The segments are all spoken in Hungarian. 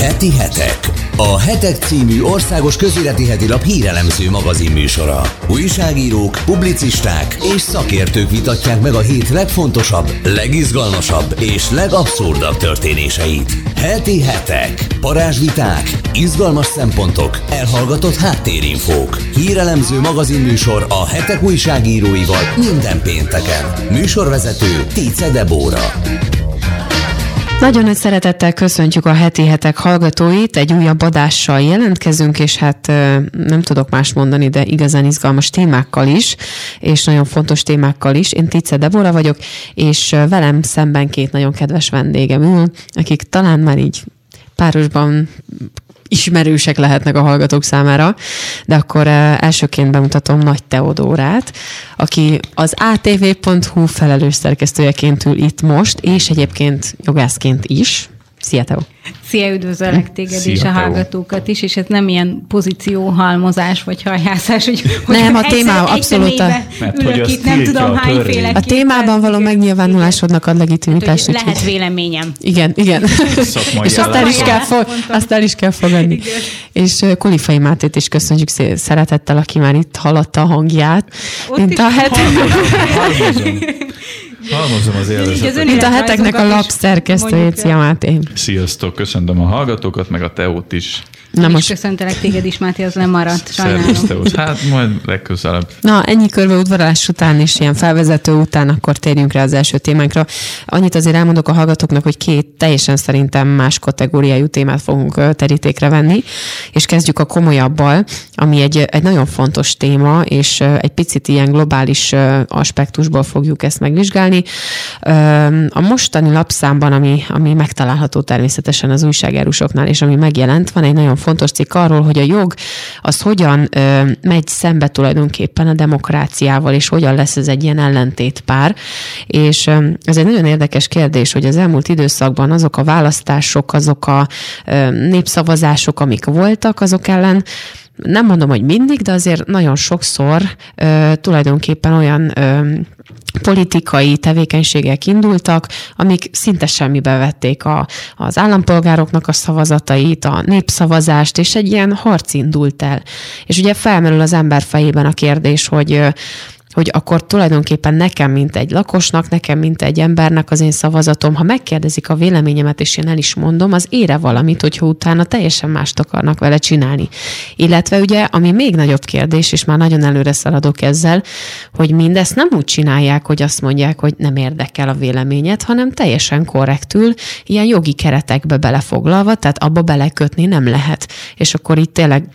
Heti hetek. A Hetek című országos közéleti heti hírelemző magazin műsora. Újságírók, publicisták és szakértők vitatják meg a hét legfontosabb, legizgalmasabb és legabszurdabb történéseit. Heti hetek. Parázsviták, izgalmas szempontok, elhallgatott háttérinfók. Hírelemző magazin műsor a hetek újságíróival minden pénteken. Műsorvezető Tice Debóra. Nagyon nagy szeretettel köszöntjük a heti hetek hallgatóit, egy újabb adással jelentkezünk, és hát nem tudok más mondani, de igazán izgalmas témákkal is, és nagyon fontos témákkal is. Én Tice Debora vagyok, és velem szemben két nagyon kedves vendégem ül, akik talán már így párosban ismerősek lehetnek a hallgatók számára, de akkor elsőként bemutatom Nagy Teodórát, aki az atv.hu felelős szerkesztőjeként ül itt most, és egyébként jogászként is. Szia, Teo! Szia, üdvözöllek téged Szia, és a hallgatókat is, és ez nem ilyen pozícióhalmozás vagy hajhászás, hogy, hogy nem, a témá abszolút a, ülök itt, nem tudom hányféle. A témában való megnyilvánulásodnak ad legitimitást. Hát, lehet véleményem. Igen, igen. és azt el, is kell fog, azt el is kell fogadni. Igen. És Kulifai Mátét is köszönjük szeretettel, aki már itt hallotta a hangját. Ott mint a het... Halmozom az élvezetet. Mint a heteknek a lapszerkesztőjét, Szia Máté. Sziasztok, köszöntöm a hallgatókat, meg a Teót is. Na most... köszöntelek téged is, Máté, az lemaradt. Szervusz, Hát majd legközelebb. Na, ennyi körbe udvarás után és ilyen felvezető után akkor térjünk rá az első témánkra. Annyit azért elmondok a hallgatóknak, hogy két teljesen szerintem más kategóriájú témát fogunk terítékre venni, és kezdjük a komolyabbal, ami egy, egy nagyon fontos téma, és egy picit ilyen globális aspektusból fogjuk ezt megvizsgálni. A mostani lapszámban, ami, ami megtalálható természetesen az újságárusoknál, és ami megjelent, van egy nagyon fontos cikk arról, hogy a jog az hogyan ö, megy szembe tulajdonképpen a demokráciával, és hogyan lesz ez egy ilyen ellentétpár. És ö, ez egy nagyon érdekes kérdés, hogy az elmúlt időszakban azok a választások, azok a ö, népszavazások, amik voltak, azok ellen nem mondom, hogy mindig, de azért nagyon sokszor ö, tulajdonképpen olyan ö, politikai tevékenységek indultak, amik szinte semmibe vették a, az állampolgároknak a szavazatait, a népszavazást, és egy ilyen harc indult el. És ugye felmerül az ember fejében a kérdés, hogy hogy akkor tulajdonképpen nekem, mint egy lakosnak, nekem, mint egy embernek az én szavazatom, ha megkérdezik a véleményemet, és én el is mondom, az ére valamit, hogyha utána teljesen mást akarnak vele csinálni. Illetve ugye, ami még nagyobb kérdés, és már nagyon előre szaladok ezzel, hogy mindezt nem úgy csinálják, hogy azt mondják, hogy nem érdekel a véleményet, hanem teljesen korrektül, ilyen jogi keretekbe belefoglalva, tehát abba belekötni nem lehet. És akkor itt tényleg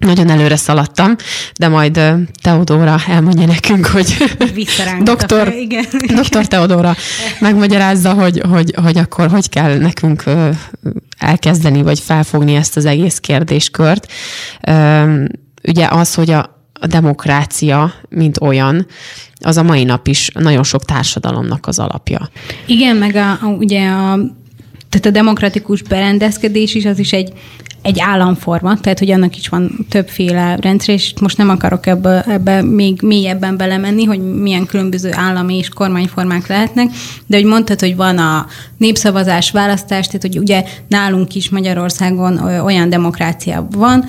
nagyon előre szaladtam, de majd Teodóra elmondja nekünk, hogy doktor, igen. doktor Teodóra megmagyarázza, hogy, hogy, hogy akkor hogy kell nekünk elkezdeni, vagy felfogni ezt az egész kérdéskört. Ugye az, hogy a, a demokrácia, mint olyan, az a mai nap is nagyon sok társadalomnak az alapja. Igen, meg a, a, ugye a tehát a demokratikus berendezkedés is az is egy egy államforma, tehát hogy annak is van többféle rendszer, és most nem akarok ebbe, ebbe még mélyebben belemenni, hogy milyen különböző állami és kormányformák lehetnek, de hogy mondtad, hogy van a népszavazás, választás, tehát hogy ugye nálunk is Magyarországon olyan demokrácia van,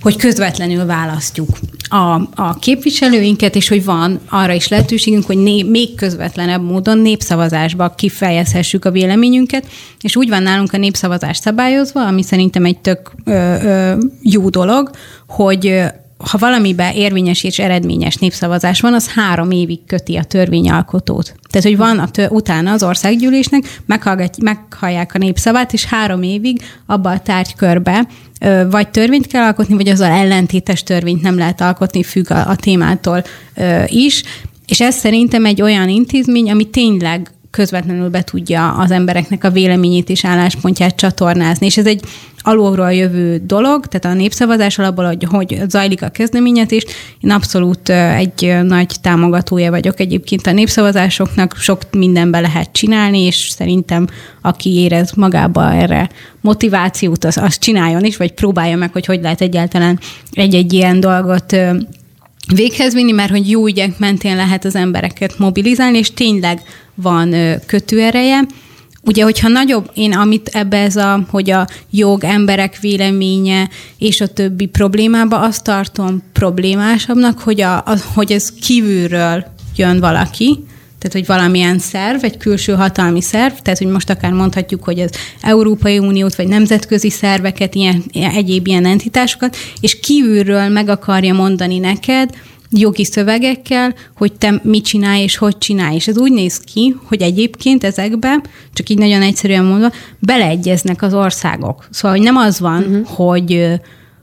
hogy közvetlenül választjuk a, a képviselőinket, és hogy van arra is lehetőségünk, hogy né, még közvetlenebb módon népszavazásba kifejezhessük a véleményünket, és úgy van nálunk a népszavazás szabályozva, ami szerintem egy tök ö, ö, jó dolog, hogy ha valamiben érvényes és eredményes népszavazás van, az három évig köti a törvényalkotót. Tehát, hogy van a tő, utána az országgyűlésnek, meghallják a népszavát, és három évig abba a tárgykörbe vagy törvényt kell alkotni, vagy azzal ellentétes törvényt nem lehet alkotni, függ a, a témától is. És ez szerintem egy olyan intézmény, ami tényleg közvetlenül be tudja az embereknek a véleményét és álláspontját csatornázni. És ez egy alulról jövő dolog, tehát a népszavazás alapból, hogy, hogy zajlik a kezdeményezés. Én abszolút egy nagy támogatója vagyok egyébként a népszavazásoknak, sok mindenbe lehet csinálni, és szerintem aki érez magába erre motivációt, az, az csináljon is, vagy próbálja meg, hogy hogy lehet egyáltalán egy-egy ilyen dolgot véghez vinni, mert hogy jó ügyek mentén lehet az embereket mobilizálni, és tényleg van kötőereje. ugye, hogyha nagyobb, én amit ebbe ez a, hogy a jog, emberek véleménye és a többi problémába, azt tartom problémásabbnak, hogy, a, a, hogy ez kívülről jön valaki, tehát hogy valamilyen szerv, egy külső hatalmi szerv, tehát hogy most akár mondhatjuk, hogy az Európai Uniót, vagy nemzetközi szerveket, ilyen, egyéb ilyen entitásokat, és kívülről meg akarja mondani neked, jogi szövegekkel, hogy te mit csinálj és hogy csinálj. És ez úgy néz ki, hogy egyébként ezekbe, csak így nagyon egyszerűen mondva, beleegyeznek az országok. Szóval, hogy nem az van, uh-huh. hogy,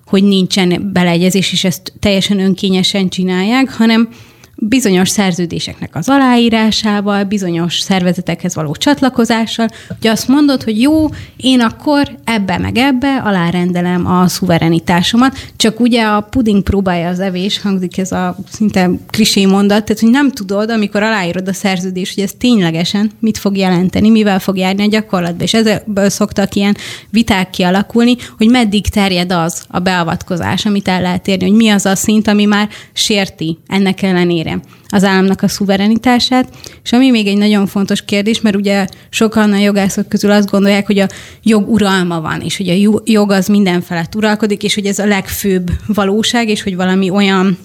hogy nincsen beleegyezés, és ezt teljesen önkényesen csinálják, hanem bizonyos szerződéseknek az aláírásával, bizonyos szervezetekhez való csatlakozással, hogy azt mondod, hogy jó, én akkor ebbe meg ebbe alárendelem a szuverenitásomat, csak ugye a puding próbálja az evés, hangzik ez a szinte klisé mondat, tehát hogy nem tudod, amikor aláírod a szerződést, hogy ez ténylegesen mit fog jelenteni, mivel fog járni a gyakorlatban, és ebből szoktak ilyen viták kialakulni, hogy meddig terjed az a beavatkozás, amit el lehet érni, hogy mi az a szint, ami már sérti ennek ellenére ellenére az államnak a szuverenitását. És ami még egy nagyon fontos kérdés, mert ugye sokan a jogászok közül azt gondolják, hogy a jog uralma van, és hogy a jog az minden felett uralkodik, és hogy ez a legfőbb valóság, és hogy valami olyan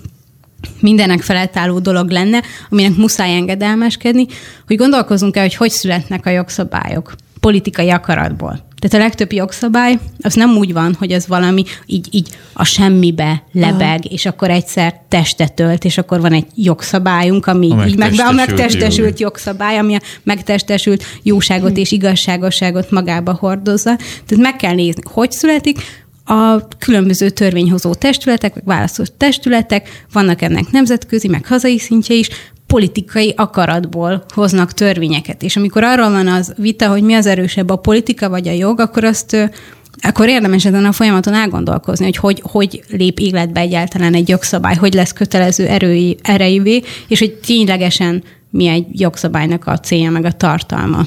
mindenek felett álló dolog lenne, aminek muszáj engedelmeskedni, hogy gondolkozunk el, hogy hogy születnek a jogszabályok politikai akaratból. Tehát a legtöbb jogszabály az nem úgy van, hogy az valami így, így a semmibe lebeg, Aha. és akkor egyszer testet ölt, és akkor van egy jogszabályunk, ami a így meg, a megtestesült jó. jogszabály, ami a megtestesült jóságot és igazságosságot magába hordozza. Tehát meg kell nézni, hogy születik, a különböző törvényhozó testületek, vagy választott testületek, vannak ennek nemzetközi, meg hazai szintje is, politikai akaratból hoznak törvényeket. És amikor arról van az vita, hogy mi az erősebb, a politika vagy a jog, akkor azt akkor érdemes ezen a folyamaton elgondolkozni, hogy, hogy hogy lép életbe egyáltalán egy jogszabály, hogy lesz kötelező erői, erejűvé, és hogy ténylegesen mi egy jogszabálynak a célja, meg a tartalma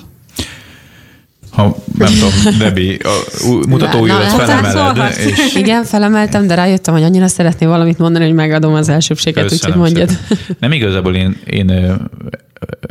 ha nem tudom, Debi, a mutatóujjat felemeled. És... Igen, felemeltem, de rájöttem, hogy annyira szeretné valamit mondani, hogy megadom az elsőbséget, úgyhogy mondjad. Szépen. Nem igazából én, én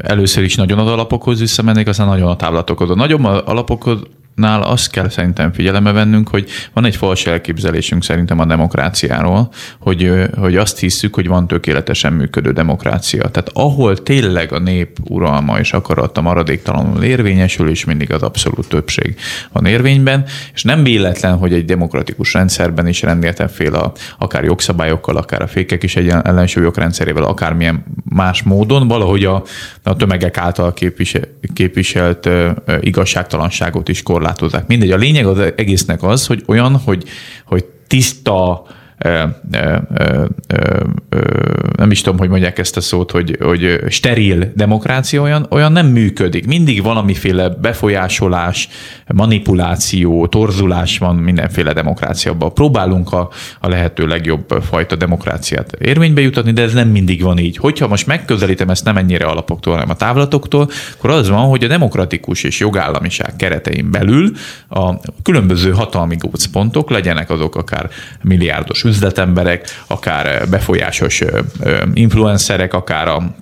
először is nagyon az alapokhoz visszamennék, aztán nagyon a táblatokhoz. A nagyobb alapokhoz nál azt kell szerintem figyelembe vennünk, hogy van egy fals elképzelésünk szerintem a demokráciáról, hogy, hogy azt hiszük, hogy van tökéletesen működő demokrácia. Tehát ahol tényleg a nép uralma és akarata maradéktalanul érvényesül, és mindig az abszolút többség van érvényben, és nem véletlen, hogy egy demokratikus rendszerben is rengetegféle akár jogszabályokkal, akár a fékek is egy ellensúlyok rendszerével, akármilyen más módon valahogy a, a tömegek által képvisel, képviselt igazságtalanságot is kor korlátozzák. Mindegy, a lényeg az egésznek az, hogy olyan, hogy, hogy tiszta, nem is tudom, hogy mondják ezt a szót, hogy, hogy steril demokrácia olyan, olyan nem működik. Mindig valamiféle befolyásolás, manipuláció, torzulás van mindenféle demokráciában. Próbálunk a, a lehető legjobb fajta demokráciát érvénybe jutatni, de ez nem mindig van így. Hogyha most megközelítem ezt nem ennyire alapoktól, hanem a távlatoktól, akkor az van, hogy a demokratikus és jogállamiság keretein belül a különböző hatalmi gócpontok, legyenek azok akár milliárdos üzletemberek, akár befolyásos influencerek, akár a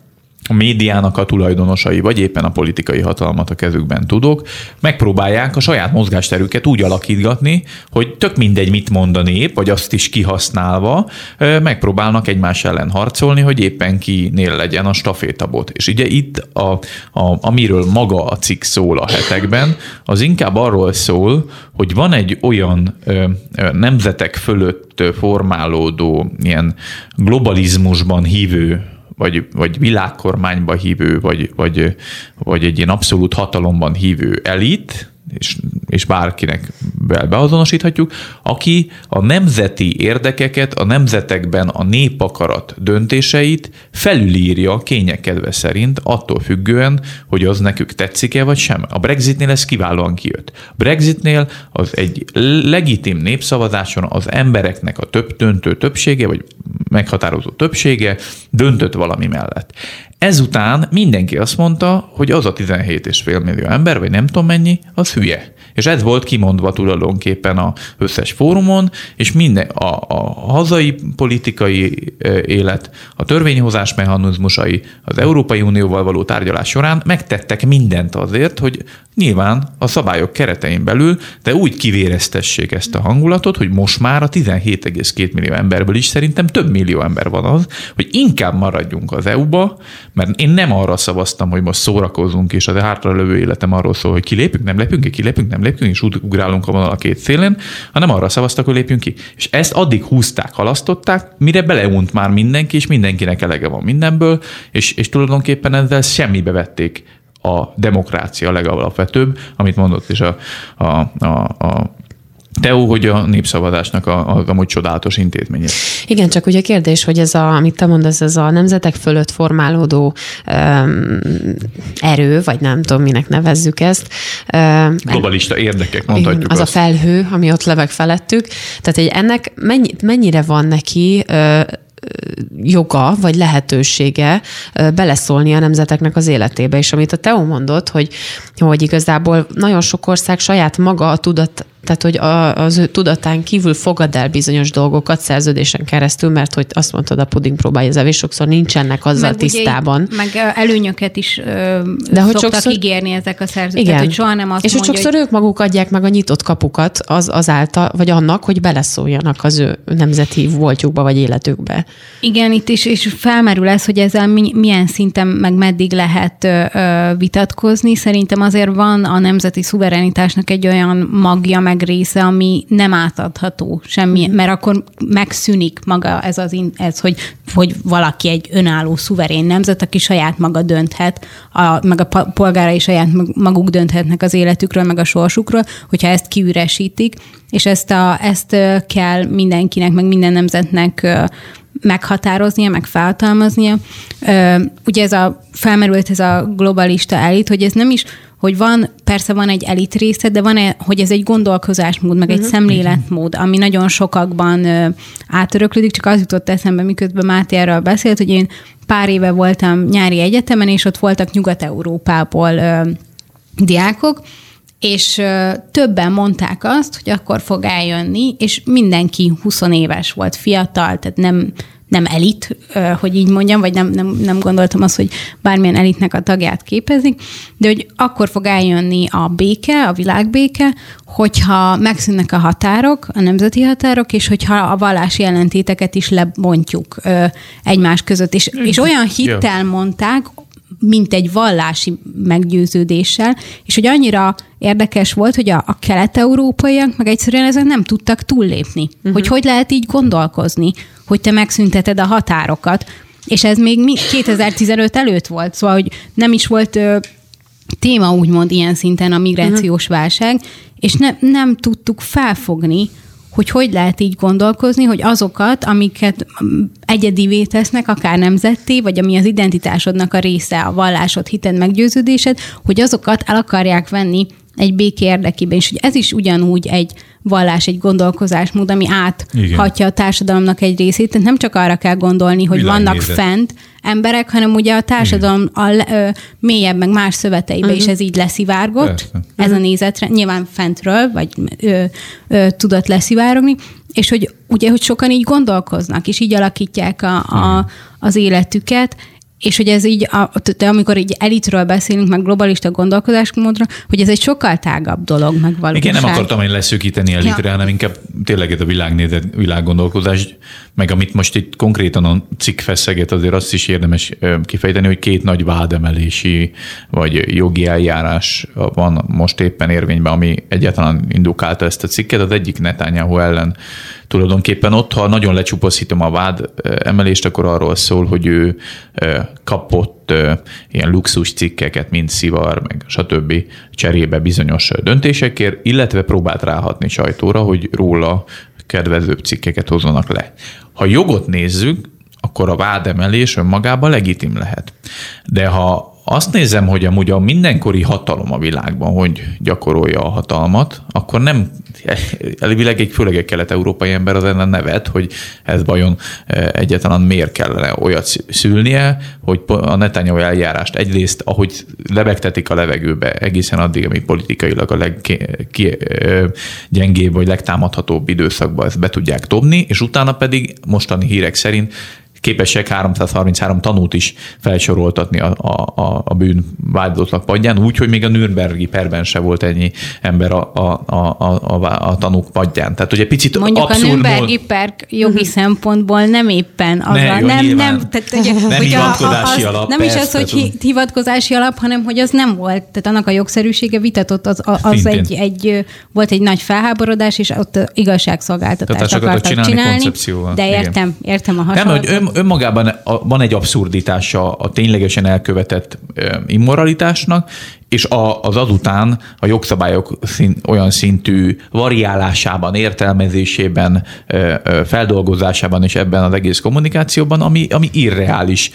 a médiának a tulajdonosai, vagy éppen a politikai hatalmat a kezükben tudok, megpróbálják a saját mozgásterüket úgy alakítgatni, hogy tök mindegy, mit mond a nép, vagy azt is kihasználva, megpróbálnak egymás ellen harcolni, hogy éppen kinél legyen a stafétabot. És ugye itt, a, a, amiről maga a cikk szól a hetekben, az inkább arról szól, hogy van egy olyan ö, ö, nemzetek fölött formálódó ilyen globalizmusban hívő vagy, vagy világkormányba hívő, vagy, vagy, vagy egy ilyen abszolút hatalomban hívő elit, és, és bárkinek beazonosíthatjuk, aki a nemzeti érdekeket, a nemzetekben a népakarat döntéseit felülírja kényekedve szerint, attól függően, hogy az nekük tetszik-e vagy sem. A Brexitnél ez kiválóan kijött. A Brexitnél az egy legitim népszavazáson az embereknek a több döntő többsége, vagy meghatározó többsége döntött valami mellett. Ezután mindenki azt mondta, hogy az a 17,5 millió ember, vagy nem tudom mennyi, az hülye. És ez volt kimondva tulajdonképpen a összes fórumon, és minden, a, a hazai politikai élet, a törvényhozás mechanizmusai, az Európai Unióval való tárgyalás során megtettek mindent azért, hogy nyilván a szabályok keretein belül, de úgy kivéreztessék ezt a hangulatot, hogy most már a 17,2 millió emberből is szerintem több millió ember van az, hogy inkább maradjunk az EU-ba, mert én nem arra szavaztam, hogy most szórakozunk, és az hátralövő életem arról szól, hogy kilépünk, nem lépünk kilépünk, nem lépünk, és ugrálunk a vonal a két szélén, hanem arra szavaztak, hogy lépjünk ki. És ezt addig húzták, halasztották, mire beleunt már mindenki, és mindenkinek elege van mindenből, és, és tulajdonképpen ezzel semmibe vették a demokrácia legalapvetőbb, amit mondott is a, a, a, a Teó, hogy a népszavazásnak a, a amúgy csodálatos intézménye. Igen, csak ugye a kérdés, hogy ez a, amit te mondasz, ez a nemzetek fölött formálódó um, erő, vagy nem tudom, minek nevezzük ezt. Um, Globalista érdekek, mondhatjuk Az azt. a felhő, ami ott leveg felettük. Tehát egy ennek mennyi, mennyire van neki uh, joga vagy lehetősége beleszólni a nemzeteknek az életébe. És amit a Teo mondott, hogy, hogy igazából nagyon sok ország saját maga a tudat tehát, hogy az ő tudatán kívül fogad el bizonyos dolgokat szerződésen keresztül, mert hogy azt mondtad, a puding próbálja az evés, sokszor nincsenek azzal meg tisztában. Ugye, meg előnyöket is ö, De hogy sokszor, ígérni ezek a szerződések, igen. hogy soha nem azt És mondja, hogy sokszor hogy... ők maguk adják meg a nyitott kapukat az, azáltal, vagy annak, hogy beleszóljanak az ő nemzeti voltjukba, vagy életükbe. Igen, itt is és felmerül ez, hogy ezzel milyen szinten, meg meddig lehet ö, vitatkozni. Szerintem azért van a nemzeti szuverenitásnak egy olyan magja, meg része, ami nem átadható semmi, mm. mert akkor megszűnik maga ez az, ez, hogy, hogy valaki egy önálló, szuverén nemzet, aki saját maga dönthet, a, meg a polgárai saját maguk dönthetnek az életükről, meg a sorsukról, hogyha ezt kiüresítik, és ezt, a, ezt kell mindenkinek, meg minden nemzetnek meghatároznia, meg feltalmaznia. Ugye ez a felmerült ez a globalista elit, hogy ez nem is hogy van, persze van egy elit része, de van, -e, hogy ez egy gondolkozásmód, meg uh-huh. egy mhm. szemléletmód, ami nagyon sokakban ö, átöröklődik, csak az jutott eszembe, miközben Máté erről beszélt, hogy én pár éve voltam nyári egyetemen, és ott voltak Nyugat-Európából ö, diákok, és ö, többen mondták azt, hogy akkor fog eljönni, és mindenki 20 éves volt, fiatal, tehát nem nem elit, hogy így mondjam, vagy nem, nem, nem gondoltam azt, hogy bármilyen elitnek a tagját képezik, de hogy akkor fog eljönni a béke, a világbéke, hogyha megszűnnek a határok, a nemzeti határok, és hogyha a vallási ellentéteket is lebontjuk egymás között. És, és olyan hittel mondták, mint egy vallási meggyőződéssel, és hogy annyira érdekes volt, hogy a, a kelet-európaiak meg egyszerűen ezen nem tudtak túllépni. Uh-huh. Hogy hogy lehet így gondolkozni, hogy te megszünteted a határokat, és ez még 2015 előtt volt, szóval, hogy nem is volt ö, téma úgymond ilyen szinten a migrációs uh-huh. válság, és ne, nem tudtuk felfogni, hogy hogy lehet így gondolkozni, hogy azokat, amiket egyedivé tesznek, akár nemzetté, vagy ami az identitásodnak a része, a vallásod, hited, meggyőződésed, hogy azokat el akarják venni egy béké érdekében, és hogy ez is ugyanúgy egy vallás, egy gondolkozásmód, ami áthatja a társadalomnak egy részét. Tehát nem csak arra kell gondolni, hogy vannak fent emberek, hanem ugye a társadalom a, ö, mélyebb, meg más szöveteibe uh-huh. is ez így leszivárgott, Persze. ez uh-huh. a nézetre, nyilván fentről, vagy ö, ö, tudott leszivárogni, és hogy ugye, hogy sokan így gondolkoznak, és így alakítják a, a, az életüket, és hogy ez így, a, te amikor így elitről beszélünk, meg globalista gondolkodásmódra, hogy ez egy sokkal tágabb dolog, meg valóság. Igen, nem akartam én leszűkíteni elitre, ja. hanem inkább tényleg ez a világnézet, világgondolkozás, meg amit most itt konkrétan a cikk feszeget, azért azt is érdemes kifejteni, hogy két nagy vádemelési vagy jogi eljárás van most éppen érvényben, ami egyáltalán indukálta ezt a cikket. Az egyik Netanyahu ellen tulajdonképpen ott, ha nagyon lecsupaszítom a vád emelést, akkor arról szól, hogy ő kapott ilyen luxus cikkeket, mint szivar, meg stb. cserébe bizonyos döntésekért, illetve próbált ráhatni sajtóra, hogy róla kedvezőbb cikkeket hozzanak le. Ha jogot nézzük, akkor a vádemelés önmagában legitim lehet. De ha azt nézem, hogy amúgy a mindenkori hatalom a világban, hogy gyakorolja a hatalmat, akkor nem elvileg egy főleg egy kelet-európai ember az ellen nevet, hogy ez vajon egyáltalán miért kellene olyat szülnie, hogy a Netanyahu eljárást egyrészt, ahogy lebegtetik a levegőbe egészen addig, amíg politikailag a leggyengébb vagy legtámadhatóbb időszakban ezt be tudják dobni, és utána pedig mostani hírek szerint képesek 333 tanút is felsoroltatni a, a, a bűn vádotlak padján, úgy, hogy még a Nürnbergi perben se volt ennyi ember a, a, a, a, a tanúk padján. Tehát ugye picit Mondjuk abszurd a Nürnbergi per jogi mhm. szempontból nem éppen az ne, a, nem, nem, tehát, ugye, nem hogy hivatkozási a, az, alap. Nem persze, is az, hogy hivatkozási alap, hanem hogy az nem volt, tehát annak a jogszerűsége vitatott, az, az egy, egy, volt egy nagy felháborodás, és ott igazságszolgáltatást akartak csinálni, csinálni de értem, értem a hasonlatot. Nem, hogy ön, önmagában van egy abszurditása a ténylegesen elkövetett immoralitásnak, és a, az azután a jogszabályok szín, olyan szintű variálásában, értelmezésében, feldolgozásában és ebben az egész kommunikációban, ami, ami irreális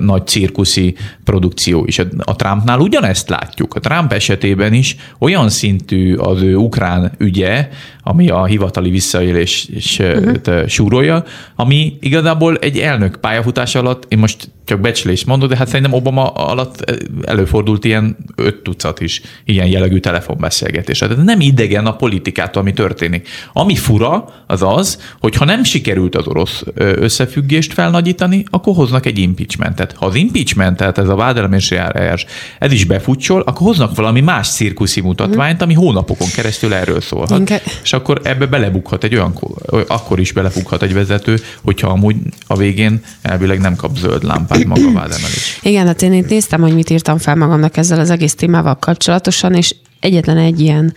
nagy cirkuszi produkció is. A Trumpnál ugyanezt látjuk. A Trump esetében is olyan szintű az ő ukrán ügye, ami a hivatali visszaélés uh-huh. súrolja, ami igazából egy elnök pályafutás alatt, én most csak becslés mondod, de hát szerintem Obama alatt előfordult ilyen öt tucat is ilyen jellegű telefonbeszélgetés. Tehát nem idegen a politikától, ami történik. Ami fura, az az, hogy ha nem sikerült az orosz összefüggést felnagyítani, akkor hoznak egy impeachmentet. Ha az impeachment, tehát ez a vádelemési eljárás, ez is befutcsol, akkor hoznak valami más cirkuszi mutatványt, ami hónapokon keresztül erről szólhat. Inke... És akkor ebbe belebukhat egy olyan, akkor is belebukhat egy vezető, hogyha amúgy a végén elvileg nem kap zöld lámpát maga vádemelés. Igen, hát én itt néztem, hogy mit írtam fel magamnak ezzel az egész témával kapcsolatosan, és egyetlen egy ilyen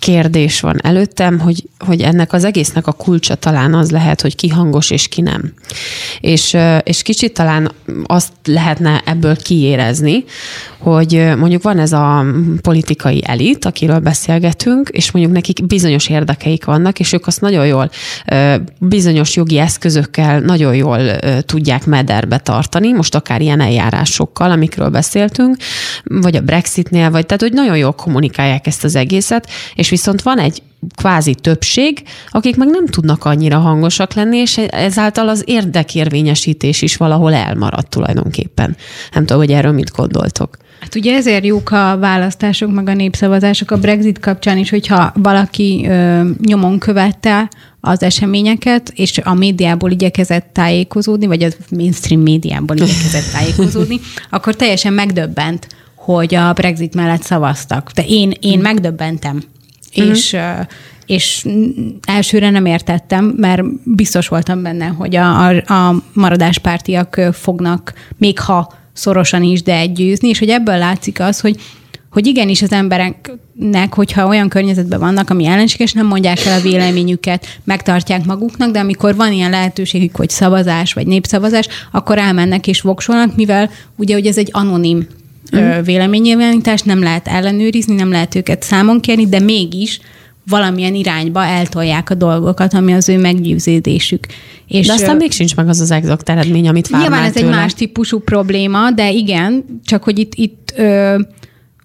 kérdés van előttem, hogy, hogy ennek az egésznek a kulcsa talán az lehet, hogy ki hangos és ki nem. És, és kicsit talán azt lehetne ebből kiérezni, hogy mondjuk van ez a politikai elit, akiről beszélgetünk, és mondjuk nekik bizonyos érdekeik vannak, és ők azt nagyon jól, bizonyos jogi eszközökkel nagyon jól tudják mederbe tartani, most akár ilyen eljárásokkal, amikről beszéltünk, vagy a Brexitnél, vagy tehát, hogy nagyon jól kommunikálják ezt az egészet, és viszont van egy kvázi többség, akik meg nem tudnak annyira hangosak lenni, és ezáltal az érdekérvényesítés is valahol elmaradt tulajdonképpen. Nem tudom, hogy erről mit gondoltok. Hát ugye ezért jók a választások, meg a népszavazások a Brexit kapcsán is, hogyha valaki ö, nyomon követte az eseményeket, és a médiából igyekezett tájékozódni, vagy a mainstream médiából igyekezett tájékozódni, akkor teljesen megdöbbent, hogy a Brexit mellett szavaztak. De én, én mm. megdöbbentem. Mm. És és elsőre nem értettem, mert biztos voltam benne, hogy a, a, a maradáspártiak fognak, még ha szorosan is, de győzni, és hogy ebből látszik az, hogy hogy igenis az embereknek, hogyha olyan környezetben vannak, ami ellenséges, nem mondják el a véleményüket, megtartják maguknak, de amikor van ilyen lehetőségük, hogy szavazás vagy népszavazás, akkor elmennek és voksolnak, mivel ugye, hogy ez egy anonim mm. véleménynyilvánítás, nem lehet ellenőrizni, nem lehet őket számon kérni, de mégis valamilyen irányba eltolják a dolgokat, ami az ő meggyőződésük. És de aztán még sincs meg az az exakt eredmény, amit várnál Nyilván ez tőle. egy más típusú probléma, de igen, csak hogy itt, itt ö,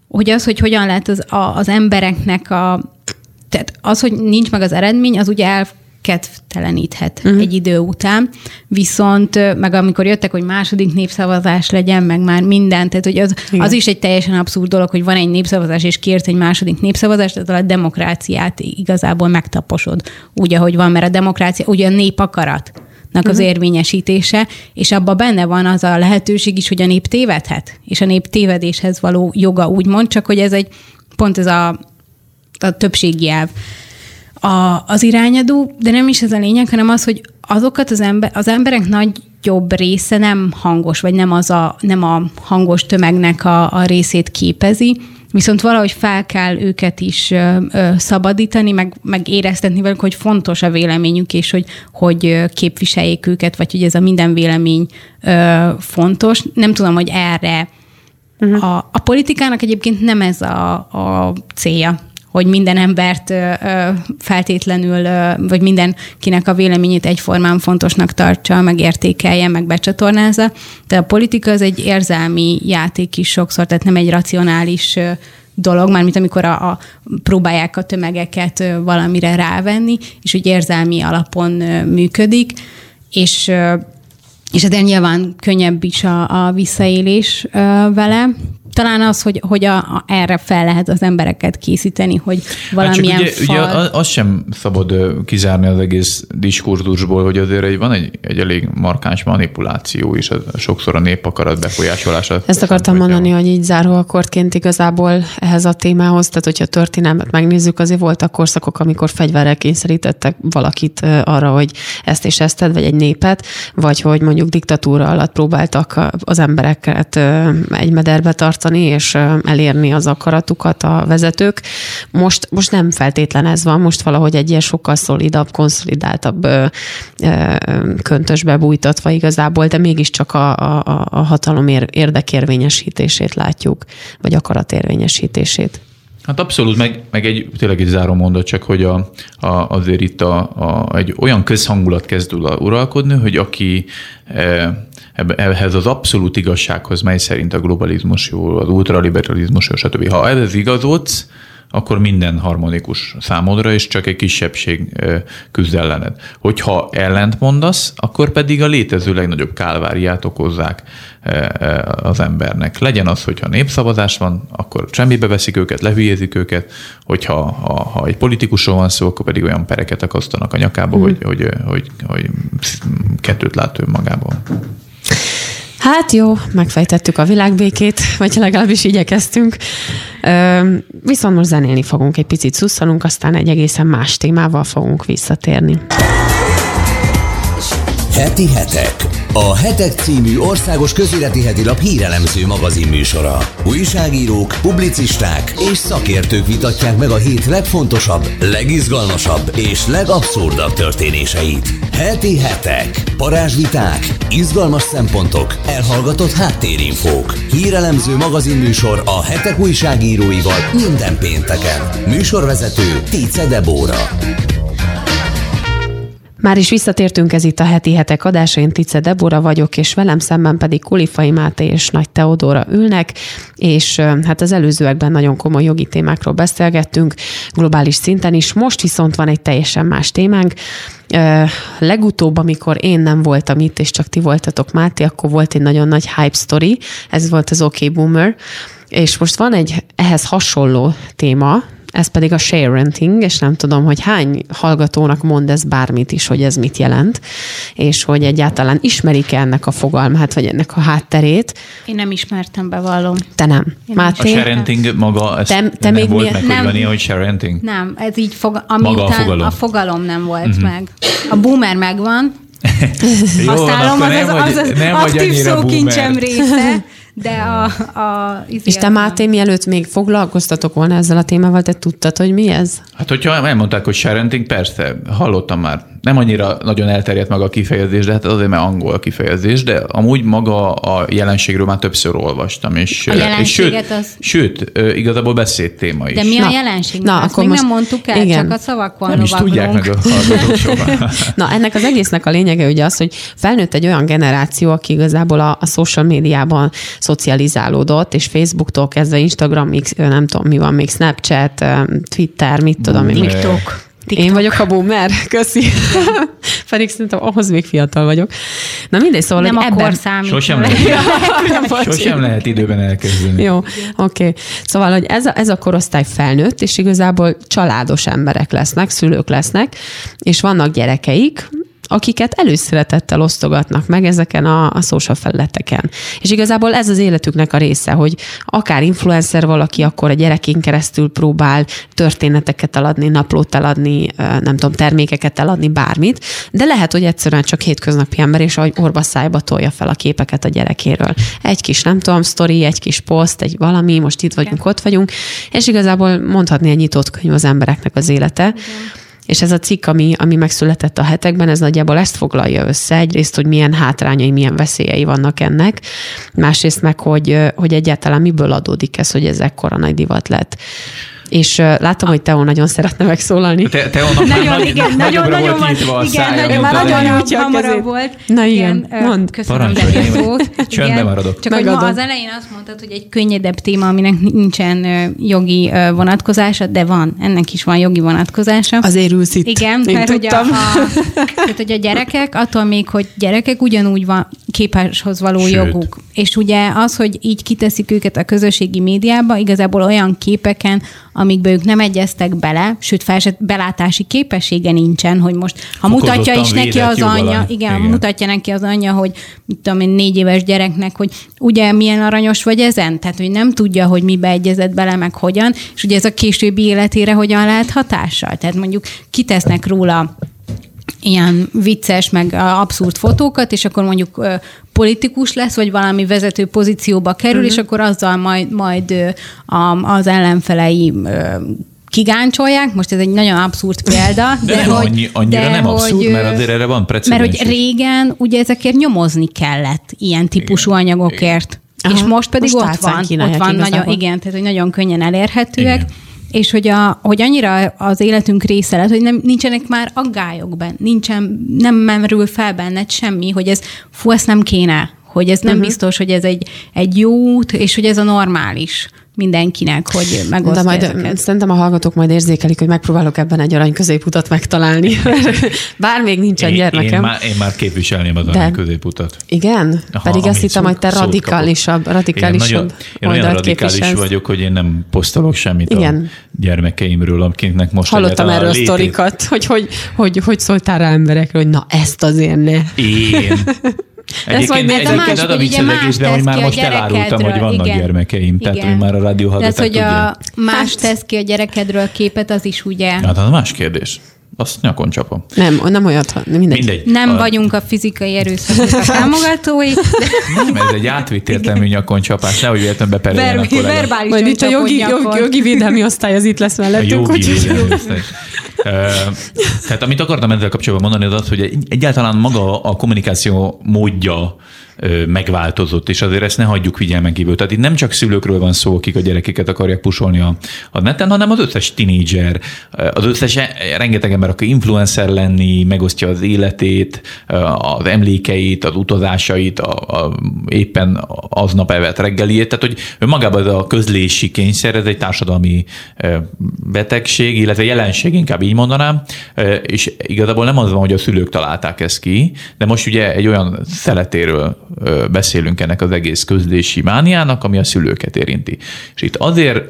hogy az, hogy hogyan lehet az, a, az embereknek a tehát az, hogy nincs meg az eredmény, az ugye el, kedvteleníthet uh-huh. egy idő után, viszont meg amikor jöttek, hogy második népszavazás legyen, meg már minden, tehát hogy az, az is egy teljesen abszurd dolog, hogy van egy népszavazás, és kért egy második népszavazás, tehát a demokráciát igazából megtaposod úgy, ahogy van, mert a demokrácia ugye a nép akarat az uh-huh. érvényesítése, és abba benne van az a lehetőség is, hogy a nép tévedhet, és a nép tévedéshez való joga úgymond, csak hogy ez egy pont ez a, a többségi elv a, az irányadó, de nem is ez a lényeg, hanem az, hogy azokat az, ember, az emberek nagy jobb része nem hangos, vagy nem, az a, nem a hangos tömegnek a, a részét képezi, viszont valahogy fel kell őket is ö, ö, szabadítani, meg, meg éreztetni velük, hogy fontos a véleményük, és hogy, hogy képviseljék őket, vagy hogy ez a minden vélemény ö, fontos. Nem tudom, hogy erre uh-huh. a, a politikának egyébként nem ez a, a célja, hogy minden embert feltétlenül, vagy mindenkinek a véleményét egyformán fontosnak tartsa, meg értékelje, meg becsatornázza. De a politika az egy érzelmi játék is sokszor, tehát nem egy racionális dolog, mármint amikor a, a, próbálják a tömegeket valamire rávenni, és úgy érzelmi alapon működik, és és ezért nyilván könnyebb is a, a visszaélés ö, vele. Talán az, hogy, hogy a, a, erre fel lehet az embereket készíteni, hogy valamilyen hát csak ugye, fal... ugye azt sem szabad kizárni az egész diskurzusból, hogy azért egy, van egy, egy elég markáns manipuláció is, az, sokszor a népakarat befolyásolása. Ezt akartam mondani, hogy így záróakkortként igazából ehhez a témához, tehát hogyha történelmet megnézzük, azért voltak korszakok, amikor fegyverrel kényszerítettek valakit arra, hogy ezt és ezt tedd, vagy egy népet, vagy hogy mondjuk diktatúra alatt próbáltak az embereket egy mederbe tartani, és elérni az akaratukat a vezetők. Most, most nem feltétlen ez van, most valahogy egy ilyen sokkal szolidabb, konszolidáltabb köntösbe bújtatva igazából, de mégiscsak a, a, a hatalom ér, érdekérvényesítését látjuk, vagy akaratérvényesítését. Hát abszolút, meg, meg egy, tényleg egy záró mondat csak, hogy a, a, azért itt a, a, egy olyan közhangulat kezd uralkodni, hogy aki e, ehhez az abszolút igazsághoz, mely szerint a globalizmus jó, az ultraliberalizmus jó, stb. Ha ez igazodsz, akkor minden harmonikus számodra, és csak egy kisebbség küzd ellened. Hogyha ellent mondasz, akkor pedig a létező legnagyobb kálváriát okozzák az embernek. Legyen az, hogyha népszavazás van, akkor semmibe veszik őket, lehülyézik őket, hogyha ha, ha egy politikusról van szó, akkor pedig olyan pereket akasztanak a nyakába, mm. hogy, hogy, hogy, hogy kettőt lát ő magából. Hát jó, megfejtettük a világbékét, vagy legalábbis igyekeztünk. Ö, viszont most zenélni fogunk, egy picit szusszanunk, aztán egy egészen más témával fogunk visszatérni. Heti hetek. A Hetek című országos közéleti hetilap hírelemző magazin műsora. Újságírók, publicisták és szakértők vitatják meg a hét legfontosabb, legizgalmasabb és legabszurdabb történéseit. Heti hetek. Parázsviták, izgalmas szempontok, elhallgatott háttérinfók. Hírelemző magazin műsor a hetek újságíróival minden pénteken. Műsorvezető Tice Debóra. Már is visszatértünk, ez itt a heti hetek adása, én Tice Debora vagyok, és velem szemben pedig Kulifai Máté és Nagy Teodóra ülnek, és hát az előzőekben nagyon komoly jogi témákról beszélgettünk, globális szinten is, most viszont van egy teljesen más témánk. Legutóbb, amikor én nem voltam itt, és csak ti voltatok Máté, akkor volt egy nagyon nagy hype story, ez volt az OK Boomer, és most van egy ehhez hasonló téma, ez pedig a share renting, és nem tudom, hogy hány hallgatónak mond ez bármit is, hogy ez mit jelent, és hogy egyáltalán ismerik -e ennek a fogalmát, vagy ennek a hátterét. Én nem ismertem, bevallom. Te nem. Én A Máté? sharenting maga, ez Te- te, nem még volt milyen- meg, hogy nem. van ilyen, hogy sharenting? Nem, ez így fog, ami Maga a fogalom. a fogalom nem volt uh-huh. meg. A boomer megvan, Jó, használom, akkor az, nem az, az, az nem aktív szókincsem része, de a... a És te. Máté, mielőtt még foglalkoztatok volna ezzel a témával, te tudtad, hogy mi ez? Hát, hogyha elmondták, hogy sharenting, persze, hallottam már. Nem annyira nagyon elterjedt maga a kifejezés, de hát azért, mert angol a kifejezés, de amúgy maga a jelenségről már többször olvastam. És, A és sőt, az- sőt, igazából beszédtéma is. De mi Na, a jelenség? na, Azt akkor még most- nem mondtuk el, igen. csak a szavakon nem is tudják meg a. Na, ennek az egésznek a lényege ugye az, hogy felnőtt egy olyan generáció, aki igazából a, a social médiában szocializálódott, és Facebooktól kezdve Instagramig, nem tudom, mi van még, Snapchat, Twitter, mit tudom én. Boomer. TikTok. Én vagyok a boomer, köszi. Pedig szerintem ahhoz még fiatal vagyok. Na mindegy, szóval, Nem ebben... kor számít. Sosem lehet, sosem lehet időben elkezdeni. Jó, oké. Okay. Szóval, hogy ez a, ez a korosztály felnőtt, és igazából családos emberek lesznek, szülők lesznek, és vannak gyerekeik, akiket előszeretettel osztogatnak meg ezeken a, a social felületeken. És igazából ez az életüknek a része, hogy akár influencer valaki, akkor a gyerekén keresztül próbál történeteket eladni, naplót eladni, nem tudom, termékeket eladni, bármit, de lehet, hogy egyszerűen csak hétköznapi ember, és ahogy orba szájba tolja fel a képeket a gyerekéről. Egy kis, nem tudom, sztori, egy kis poszt, egy valami, most itt vagyunk, ott vagyunk, és igazából mondhatni egy nyitott könyv az embereknek az élete. Igen. És ez a cikk, ami, ami megszületett a hetekben, ez nagyjából ezt foglalja össze. Egyrészt, hogy milyen hátrányai, milyen veszélyei vannak ennek. Másrészt meg, hogy, hogy egyáltalán miből adódik ez, hogy ez ekkora nagy divat lett. És látom, hogy Teó nagyon szeretne megszólalni. Te, Teónak már Nagyon, nagy, igen, nagyon, nagyobbra nagyon, volt nyitva a igen, szája, nagyon, már nagyon nyújtja a hamarabb volt. Na igen, ö, mondd. Köszönöm szót. csöndben Igen. maradok. Csak hogy ma Megadom. az elején azt mondtad, hogy egy könnyedebb téma, aminek nincsen jogi vonatkozása, de van, ennek is van jogi vonatkozása. Azért ülsz itt. Igen, Én mert hogy a, tudtam. a, tehát, hogy a gyerekek, attól még, hogy gyerekek ugyanúgy van képeshoz való Sőt. joguk. És ugye az, hogy így kiteszik őket a közösségi médiába, igazából olyan képeken, amikbe ők nem egyeztek bele, sőt, fel se, belátási képessége nincsen, hogy most, ha mutatja is neki az anyja, igen, Igen. mutatja neki az anyja, hogy mit tudom én, négy éves gyereknek, hogy ugye milyen aranyos vagy ezen, tehát hogy nem tudja, hogy mibe egyezett bele, meg hogyan, és ugye ez a későbbi életére hogyan lehet hatással. Tehát mondjuk kitesznek róla ilyen vicces, meg abszurd fotókat, és akkor mondjuk ö, politikus lesz, vagy valami vezető pozícióba kerül, uh-huh. és akkor azzal majd, majd ö, a, az ellenfelei ö, kigáncsolják. Most ez egy nagyon abszurd példa. De, de nem hogy, annyi, annyira de nem abszurd, hogy, mert azért erre van mert precedens. hogy is. régen ugye ezekért nyomozni kellett ilyen típusú Igen. anyagokért. Aha. És most pedig Most ott van, ott van nagyon, igazából. igen, tehát hogy nagyon könnyen elérhetőek. Igen. És hogy, a, hogy annyira az életünk része lett, hogy nem, nincsenek már aggályok benne, nincsen, nem merül fel benned semmi, hogy ez, fú, ezt nem kéne, hogy ez nem uh-huh. biztos, hogy ez egy, egy jó út, és hogy ez a normális mindenkinek, hogy megosztja De majd ezeket. szerintem a hallgatók majd érzékelik, hogy megpróbálok ebben egy arany középutat megtalálni. Bár még nincsen én, gyermekem. én, már, én már képviselném az arany középutat. Igen? Aha, Pedig azt hittem, hogy te radikálisabb, radikálisabb én, nagyon, én olyan radikális képviselsz. vagyok, hogy én nem posztolok semmit Igen. a gyermekeimről, akiknek most Hallottam erről a létét- sztorikat, hogy hogy, hogy hogy szóltál rá emberekről, hogy na ezt azért ne. Én. Egyébként, miért egyébként az a hogy vicc ugye az más egészben, hogy már most elárultam, hogy vannak igen. gyermekeim, tehát Igen. hogy már a rádió De az, hogy a más tesz ki a gyerekedről képet, az is ugye Hát az más kérdés. Azt nyakon csapom. Nem, nem olyat, ha- mindegy. Mindegy. Nem a, vagyunk a fizikai erőszaknak a támogatói, de Nem, ez egy átvitt értelmű nyakon csapás, nehogy véletlenül bepereljen ver- a verbális Majd itt a jogi, jogi, jogi védelmi osztály az itt lesz A mellettünk. jogi védelmi osztály. Ö, Tehát amit akartam ezzel kapcsolatban mondani, az az, hogy egy- egyáltalán maga a kommunikáció módja megváltozott, és azért ezt ne hagyjuk figyelmen kívül. Tehát itt nem csak szülőkről van szó, akik a gyerekeket akarják pusolni a, a neten, hanem az összes tinédzser, az összes rengeteg ember, aki influencer lenni, megosztja az életét, az emlékeit, az utazásait, a, a, éppen aznap evett reggeliét. Tehát, hogy önmagában ez a közlési kényszer, ez egy társadalmi betegség, illetve jelenség, inkább így mondanám, és igazából nem az van, hogy a szülők találták ezt ki, de most ugye egy olyan szeletéről beszélünk ennek az egész közlési mániának, ami a szülőket érinti. És itt azért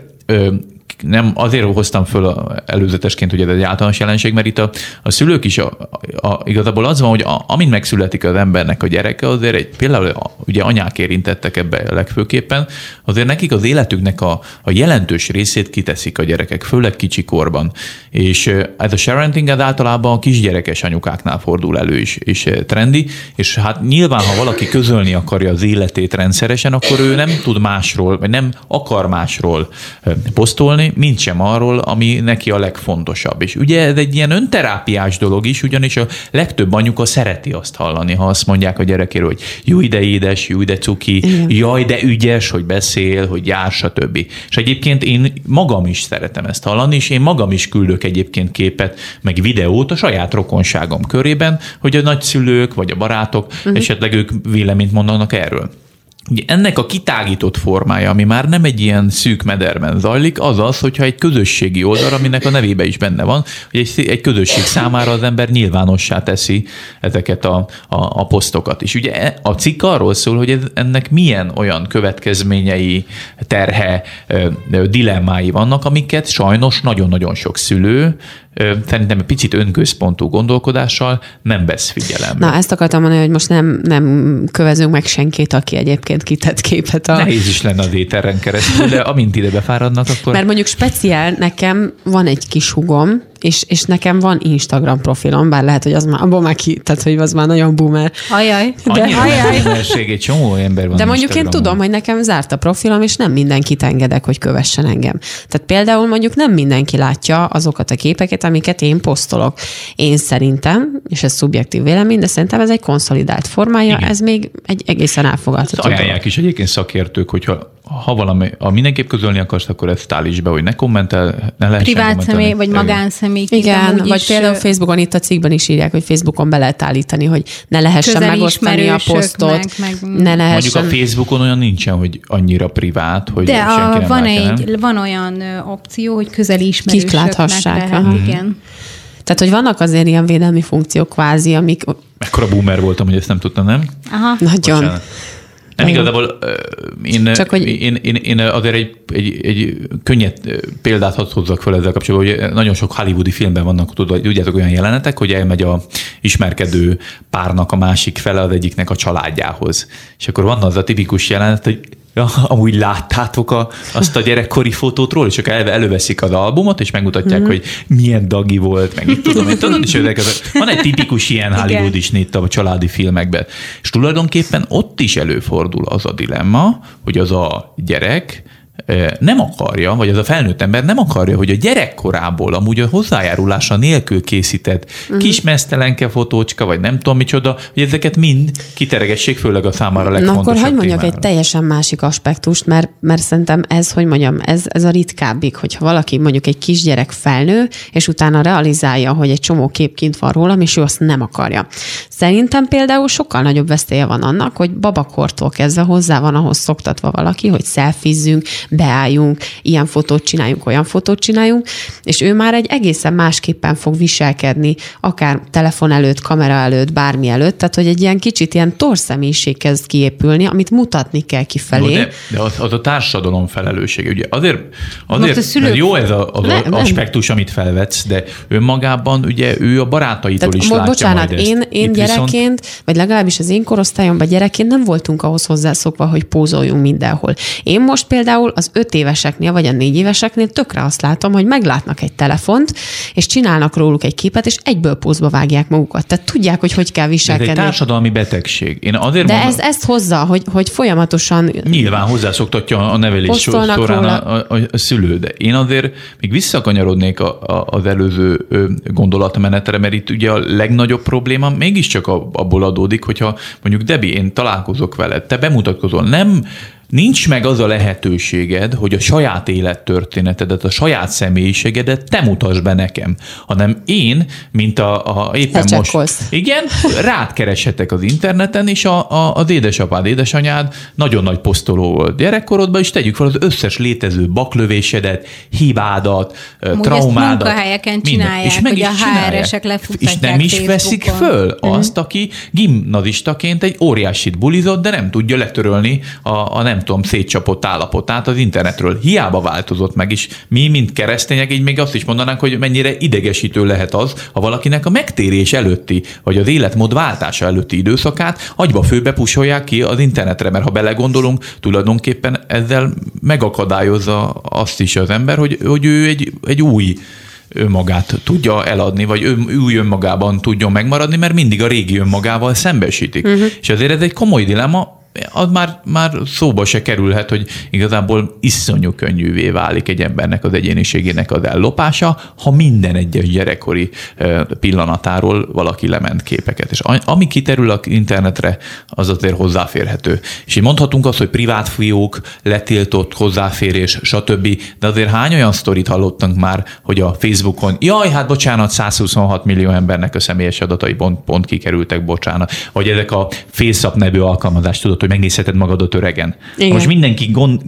nem azért hoztam föl a, előzetesként, hogy ez egy általános jelenség, mert itt a, a szülők is a, a, igazából az van, hogy a, amint megszületik az embernek a gyereke, azért egy, például a, ugye anyák érintettek ebbe legfőképpen, azért nekik az életüknek a, a jelentős részét kiteszik a gyerekek, főleg kicsi korban. És ez a sharenting ez általában a kisgyerekes anyukáknál fordul elő is, és trendi, és hát nyilván, ha valaki közölni akarja az életét rendszeresen, akkor ő nem tud másról, vagy nem akar másról posztolni, mint sem arról, ami neki a legfontosabb. És ugye ez egy ilyen önterápiás dolog is, ugyanis a legtöbb anyuka szereti azt hallani, ha azt mondják a gyerekéről, hogy jó de édes, jó de cuki, Igen. jaj, de ügyes, hogy beszél, hogy jár, stb. És egyébként én magam is szeretem ezt hallani, és én magam is küldök egyébként képet, meg videót a saját rokonságom körében, hogy a nagyszülők vagy a barátok uh-huh. esetleg ők véleményt mondanak erről. Ugye ennek a kitágított formája, ami már nem egy ilyen szűk mederben zajlik, az az, hogyha egy közösségi oldal, aminek a nevébe is benne van, hogy egy, egy közösség számára az ember nyilvánossá teszi ezeket a, a, a posztokat. És ugye e- a cikk arról szól, hogy ennek milyen olyan következményei, terhe, dilemmái vannak, amiket sajnos nagyon-nagyon sok szülő szerintem egy picit önközpontú gondolkodással nem vesz figyelembe. Na, ezt akartam mondani, hogy most nem, nem kövezünk meg senkit, aki egyébként kitett képet a... Nehéz is lenne az éteren keresztül, de amint ide befáradnak, akkor... Mert mondjuk speciál nekem van egy kis hugom, és, és nekem van Instagram profilom, bár lehet, hogy az már, abból már ki, tehát hogy az már nagyon boomer. Ajaj, De- ajaj. egy csomó ember van De mondjuk én tudom, hogy nekem zárt a profilom, és nem mindenkit engedek, hogy kövessen engem. Tehát például mondjuk nem mindenki látja azokat a képeket, amiket én posztolok. Én szerintem, és ez szubjektív vélemény, de szerintem ez egy konszolidált formája, Igen. ez még egy egészen Ezt elfogadható dolog. ajánlják is egyébként szakértők, hogyha ha valami, ha mindenképp közölni akarsz, akkor ezt állíts be, hogy ne kommentel, ne lehessen Privát személy, vagy magánszemély. Igen, vagy is, például Facebookon itt a cikkben is írják, hogy Facebookon be lehet állítani, hogy ne lehessen megosztani a posztot, meg, meg, ne lehessen. Mondjuk a Facebookon olyan nincsen, hogy annyira privát, hogy De a, nem van, egy, van olyan opció, hogy közeli ismerősöknek Kik láthassák. lehet, igen. Tehát, hogy vannak azért ilyen védelmi funkciók kvázi, amik... Mekkora boomer voltam, hogy ezt nem tudtam, nem? Aha. Nagyon. Bocsánat. Nem igazából én, Csak hogy... én, én, én azért egy, egy, egy könnyed példát hadd hozzak fel ezzel kapcsolatban, hogy nagyon sok hollywoodi filmben vannak, tudjátok, olyan jelenetek, hogy elmegy a ismerkedő párnak a másik fele az egyiknek a családjához. És akkor van az a tipikus jelenet, hogy ja, amúgy láttátok a, azt a gyerekkori fotót róla, és akkor elve előveszik az albumot, és megmutatják, mm-hmm. hogy milyen dagi volt, meg itt tudom, én tudom, és van egy tipikus ilyen Hollywood is itt a családi filmekben. És tulajdonképpen ott is előfordul az a dilemma, hogy az a gyerek nem akarja, vagy az a felnőtt ember nem akarja, hogy a gyerekkorából amúgy a hozzájárulása nélkül készített uh-huh. kis mesztelenke fotócska, vagy nem tudom micsoda, hogy ezeket mind kiteregessék, főleg a számára legfontosabb Na akkor hogy mondjak témára. egy teljesen másik aspektust, mert, mert szerintem ez, hogy mondjam, ez, ez a ritkábbik, hogyha valaki mondjuk egy kisgyerek felnő, és utána realizálja, hogy egy csomó kép kint van rólam, és ő azt nem akarja. Szerintem például sokkal nagyobb veszélye van annak, hogy babakortól kezdve hozzá van ahhoz szoktatva valaki, hogy szelfizzünk, beálljunk, ilyen fotót csináljunk, olyan fotót csináljunk, és ő már egy egészen másképpen fog viselkedni, akár telefon előtt, kamera előtt, bármi előtt, tehát hogy egy ilyen kicsit ilyen torszemélyiség kezd kiépülni, amit mutatni kell kifelé. No, de, de az, az a társadalom felelőssége. Ugye azért, azért szülők... jó ez a, az ne, aspektus, amit felvetsz, de önmagában ugye ő a barátaitól tehát, is látja bocsánat, majd én, én gyerekként, viszont... vagy legalábbis az én korosztályomban gyerekként nem voltunk ahhoz hozzászokva, hogy pózoljunk mindenhol. Én most például az öt éveseknél, vagy a négy éveseknél tökre azt látom, hogy meglátnak egy telefont, és csinálnak róluk egy képet, és egyből pózba vágják magukat. Tehát tudják, hogy hogy kell viselkedni. Ez egy társadalmi betegség. Én azért De mondom, ez ezt hozza, hogy, hogy folyamatosan... Nyilván hozzászoktatja a nevelés során a, a, a szülő, de én azért még visszakanyarodnék a, a, az előző gondolatmenetre, mert itt ugye a legnagyobb probléma mégiscsak abból adódik, hogyha mondjuk Debi, én találkozok veled, te bemutatkozol, nem nincs meg az a lehetőséged, hogy a saját élettörténetedet, a saját személyiségedet te mutasd be nekem, hanem én, mint a, a éppen most... Igen, rád kereshetek az interneten, és a, a, az édesapád, édesanyád nagyon nagy posztoló volt gyerekkorodban, és tegyük fel az összes létező baklövésedet, hibádat, Múgy traumádat. Ezt munkahelyeken csinálják, és meg hogy is a HR-esek És nem is Facebookon. veszik föl mm. azt, aki gimnazistaként egy óriásit bulizott, de nem tudja letörölni a, a nem tudom, szétcsapott állapotát az internetről. Hiába változott meg, és mi, mint keresztények, így még azt is mondanánk, hogy mennyire idegesítő lehet az, ha valakinek a megtérés előtti, vagy az életmód váltása előtti időszakát agyba főbe pusolják ki az internetre, mert ha belegondolunk, tulajdonképpen ezzel megakadályozza azt is az ember, hogy, hogy ő egy, egy új önmagát tudja eladni, vagy ő, új önmagában tudjon megmaradni, mert mindig a régi önmagával szembesítik. Uh-huh. És azért ez egy komoly dilemma, az már, már szóba se kerülhet, hogy igazából iszonyú könnyűvé válik egy embernek az egyéniségének az ellopása, ha minden egyes gyerekkori pillanatáról valaki lement képeket. És ami kiterül a internetre, az azért hozzáférhető. És így mondhatunk azt, hogy privát fiók, letiltott hozzáférés, stb. De azért hány olyan sztorit hallottunk már, hogy a Facebookon, jaj, hát bocsánat, 126 millió embernek a személyes adatai pont, pont kikerültek, bocsánat. Vagy ezek a FaceApp nevű alkalmazást tudod, hogy megnézheted magadot öregen. Igen. Most mindenki gond,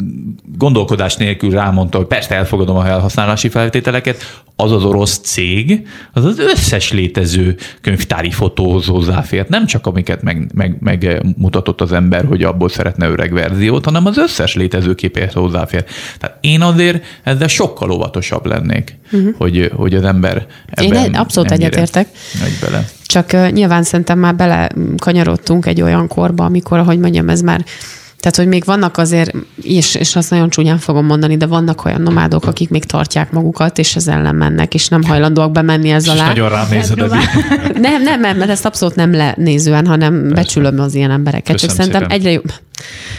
gondolkodás nélkül rámondta, hogy persze elfogadom a felhasználási feltételeket, az az orosz cég, az az összes létező könyvtári fotóhoz hozzáfért, nem csak amiket meg, meg, megmutatott az ember, hogy abból szeretne öreg verziót, hanem az összes létező képéhez hozzáfér. Tehát én azért ezzel sokkal óvatosabb lennék, uh-huh. hogy, hogy az ember ebben Én abszolút egyetértek. bele. Csak uh, nyilván szerintem már bele kanyarodtunk egy olyan korba, amikor, ahogy mondjam, ez már tehát, hogy még vannak azért, és, és azt nagyon csúnyán fogom mondani, de vannak olyan nomádok, akik még tartják magukat, és ez ellen mennek, és nem hajlandóak bemenni ez alá. nagyon rám nézed. Nem, nem, nem, mert ezt abszolút nem lenézően, hanem Persze. becsülöm az ilyen embereket. Köszönöm Csak szerintem szépen. egyre jobb,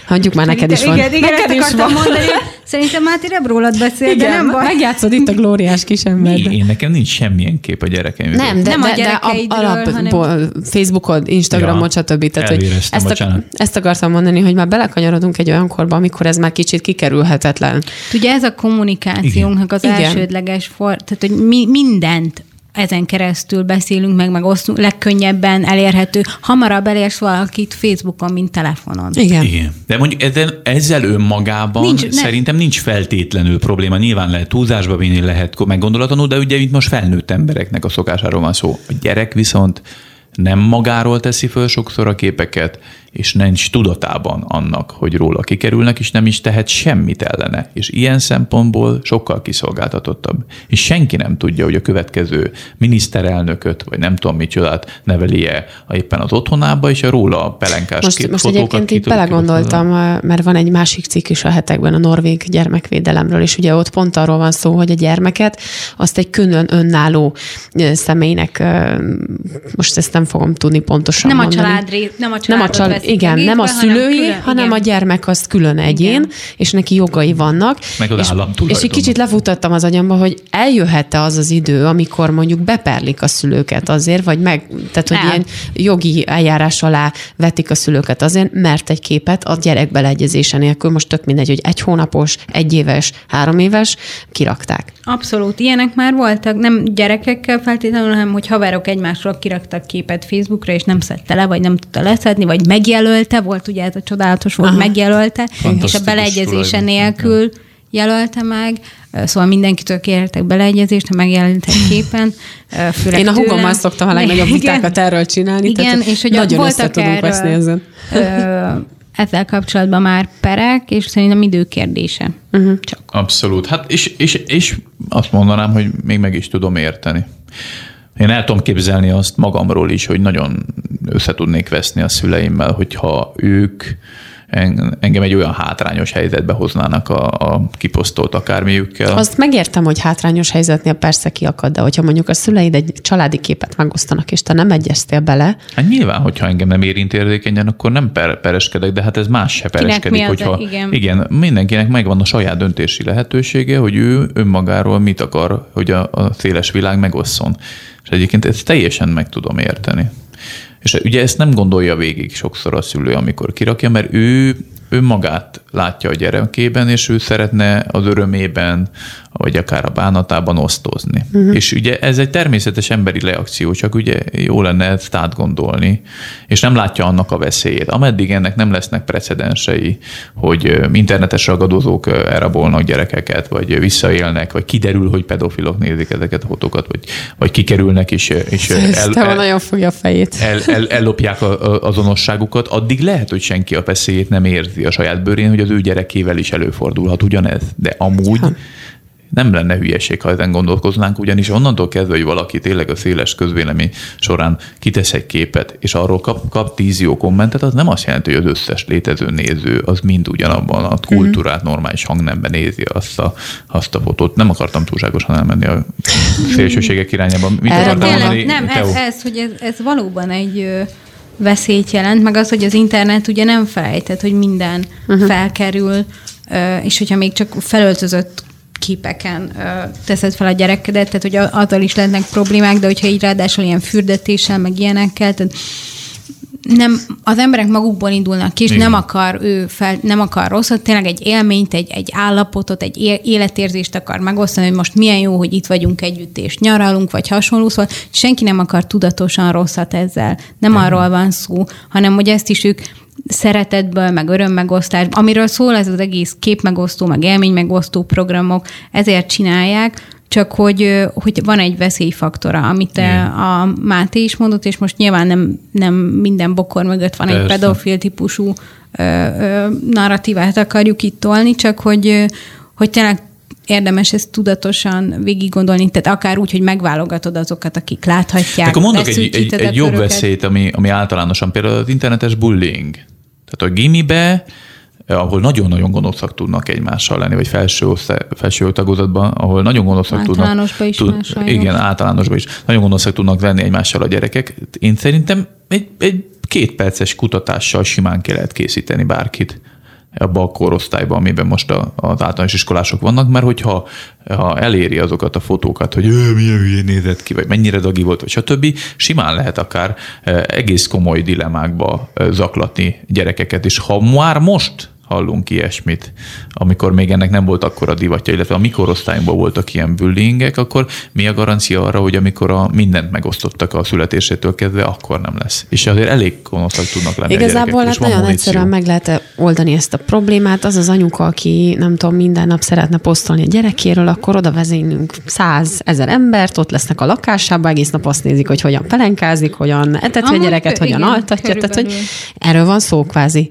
Hagyjuk már neked is van. Igen, igen, neked ezt is van. mondani. Szerintem Máté nem rólad beszél, de nem baj. megjátszod itt a glóriás kisember. Mi? Én nekem nincs semmilyen kép a gyerekeimről. Nem, de, Nem a de, de a, gyerekeidről, alapból, hanem- Facebookon, Instagramon, Ja, stb. Tehát, hogy ezt, bocsánat. ezt akartam mondani, hogy már belekanyarodunk egy olyan korba, amikor ez már kicsit kikerülhetetlen. Ugye ez a kommunikációnknak az Igen. elsődleges for, tehát hogy mi mindent ezen keresztül beszélünk meg, meg osztunk, legkönnyebben elérhető. Hamarabb elérsz valakit Facebookon, mint telefonon. Igen. Igen. De mondjuk ezzel, ezzel önmagában Nincs- ne- szerintem nincs feltétlenül probléma. Nyilván lehet túlzásba vinni, lehet meggondolatlanul, de ugye itt most felnőtt embereknek a szokásáról van szó. A gyerek viszont nem magáról teszi föl sokszor a képeket, és nincs tudatában annak, hogy róla kikerülnek, és nem is tehet semmit ellene. És ilyen szempontból sokkal kiszolgáltatottabb. És senki nem tudja, hogy a következő miniszterelnököt, vagy nem tudom micsodát neveli-e éppen az otthonába, és a róla pelenkás Most, kép, most egyébként így belegondoltam, mert van egy másik cikk is a hetekben a norvég gyermekvédelemről, és ugye ott pont arról van szó, hogy a gyermeket azt egy külön önálló személynek, most ezt nem fogom tudni pontosan Nem a mondani. család ré- nem a nem a családot csal- veszik igen, nem a egészbe, hanem szülői, külön- hanem igen. a gyermek az külön egyén, Igen. és neki jogai vannak. Meg az és, állam és egy kicsit lefutattam az agyamba, hogy eljöhet-e az az idő, amikor mondjuk beperlik a szülőket azért, vagy meg, tehát hogy El. ilyen jogi eljárás alá vetik a szülőket azért, mert egy képet a gyerek beleegyezése nélkül, most tök mindegy, hogy egy hónapos, egy éves, három éves, kirakták. Abszolút. Ilyenek már voltak, nem gyerekekkel feltétlenül, hanem hogy haverok egymásról kiraktak képet Facebookra, és nem szedte le, vagy nem tudta leszedni, vagy megjelölte, volt ugye ez a csodálatos volt, Aha. megjelölte, és a beleegyezése nélkül jelölte meg, szóval mindenkitől kértek beleegyezést, ha megjelent egy képen, főleg Én a tőlem. húgommal szoktam a legnagyobb vitákat erről csinálni, Igen, tehát és hogy nagyon össze tudunk veszni ezen. Ezzel kapcsolatban már perek, és szerintem időkérdése. Mhm. Uh-huh. Csak. Abszolút. Hát és, és, és azt mondanám, hogy még meg is tudom érteni. Én el tudom képzelni azt magamról is, hogy nagyon összetudnék veszni a szüleimmel, hogyha ők engem egy olyan hátrányos helyzetbe hoznának a, a kiposztolt akármiükkel. Azt megértem, hogy hátrányos helyzetnél persze kiakad, de hogyha mondjuk a szüleid egy családi képet megosztanak, és te nem egyeztél bele, Hát nyilván, hogyha engem nem érint érzékenyen, akkor nem per- pereskedek, de hát ez más se pereskedik. mi az- hogyha, igen. igen, mindenkinek megvan a saját döntési lehetősége, hogy ő önmagáról mit akar, hogy a, a széles világ megosszon. És egyébként ezt teljesen meg tudom érteni. És ugye ezt nem gondolja végig sokszor a szülő, amikor kirakja, mert ő önmagát látja a gyerekében, és ő szeretne az örömében, vagy akár a bánatában osztozni. Uh-huh. És ugye ez egy természetes emberi reakció, csak ugye jó lenne ezt átgondolni, és nem látja annak a veszélyét. Ameddig ennek nem lesznek precedensei, hogy internetes ragadozók elrabolnak gyerekeket, vagy visszaélnek, vagy kiderül, hogy pedofilok nézik ezeket a fotókat, vagy, vagy kikerülnek, és, és el, el, nagyon fogja a fejét. el, el, ellopják a, a azonosságukat, addig lehet, hogy senki a veszélyét nem érzi a saját bőrén, hogy az ő gyerekével is előfordulhat ugyanez. De amúgy nem lenne hülyeség, ha ezen gondolkoznánk, ugyanis onnantól kezdve, hogy valaki tényleg a széles közvélemény során kitesz egy képet, és arról kap, kap tíz jó kommentet, az nem azt jelenti, hogy az összes létező néző az mind ugyanabban a kultúrát, normális hangnemben nézi azt a, azt a fotót. Nem akartam túlságosan elmenni a szélsőségek irányába. Mit akartam mondani? nem, ez, ez, hogy ez, ez valóban egy veszélyt jelent, meg az, hogy az internet ugye nem felejtett, hogy minden uh-huh. felkerül, és hogyha még csak felöltözött képeken ö, teszed fel a gyerekedet, tehát hogy azzal is lehetnek problémák, de hogyha így ráadásul ilyen fürdetéssel, meg ilyenekkel, tehát nem, az emberek magukból indulnak ki, és Igen. nem akar ő fel, nem akar rosszat, tényleg egy élményt, egy, egy állapotot, egy életérzést akar megosztani, hogy most milyen jó, hogy itt vagyunk együtt, és nyaralunk, vagy hasonló, szóval senki nem akar tudatosan rosszat ezzel. Nem Igen. arról van szó, hanem hogy ezt is ők szeretetből, meg örömmegosztás, amiről szól ez az egész képmegosztó, meg élménymegosztó programok, ezért csinálják, csak hogy, hogy van egy veszélyfaktora, amit Igen. a Máté is mondott, és most nyilván nem, nem minden bokor mögött van egy Persze. pedofil típusú ö, ö, narratívát akarjuk itt tolni, csak hogy, hogy tényleg érdemes ezt tudatosan végig gondolni, tehát akár úgy, hogy megválogatod azokat, akik láthatják. Akkor mondok egy, egy, egy jobb veszélyt, ami, ami általánosan például az internetes bullying. Tehát a gimibe, ahol nagyon-nagyon gonoszak tudnak egymással lenni, vagy felső, osztály, felső tagozatban, ahol nagyon gonoszak tudnak. Általánosba is sajnos. Igen, általánosban is. Nagyon gonoszak tudnak lenni egymással a gyerekek. Én szerintem egy, egy két perces kutatással simán ki lehet készíteni bárkit abba a korosztályba, amiben most a, az általános iskolások vannak, mert hogyha ha eléri azokat a fotókat, hogy milyen hülyén nézett ki, vagy mennyire dagi volt, vagy stb., simán lehet akár egész komoly dilemákba zaklatni gyerekeket, és ha már most hallunk ilyesmit, amikor még ennek nem volt akkora divatja, illetve a mikorosztályunkban voltak ilyen bullyingek, akkor mi a garancia arra, hogy amikor a mindent megosztottak a születésétől kezdve, akkor nem lesz. És azért elég gonoszak tudnak lenni Igazából hát nagyon egyszerűen meg lehet oldani ezt a problémát. Az az anyuka, aki nem tudom, minden nap szeretne posztolni a gyerekéről, akkor oda vezénylünk száz ezer embert, ott lesznek a lakásában, egész nap azt nézik, hogy hogyan pelenkázik, hogyan eteti a gyereket, hogyan igen, altatja. Tehát, hogy erről van szó kvázi.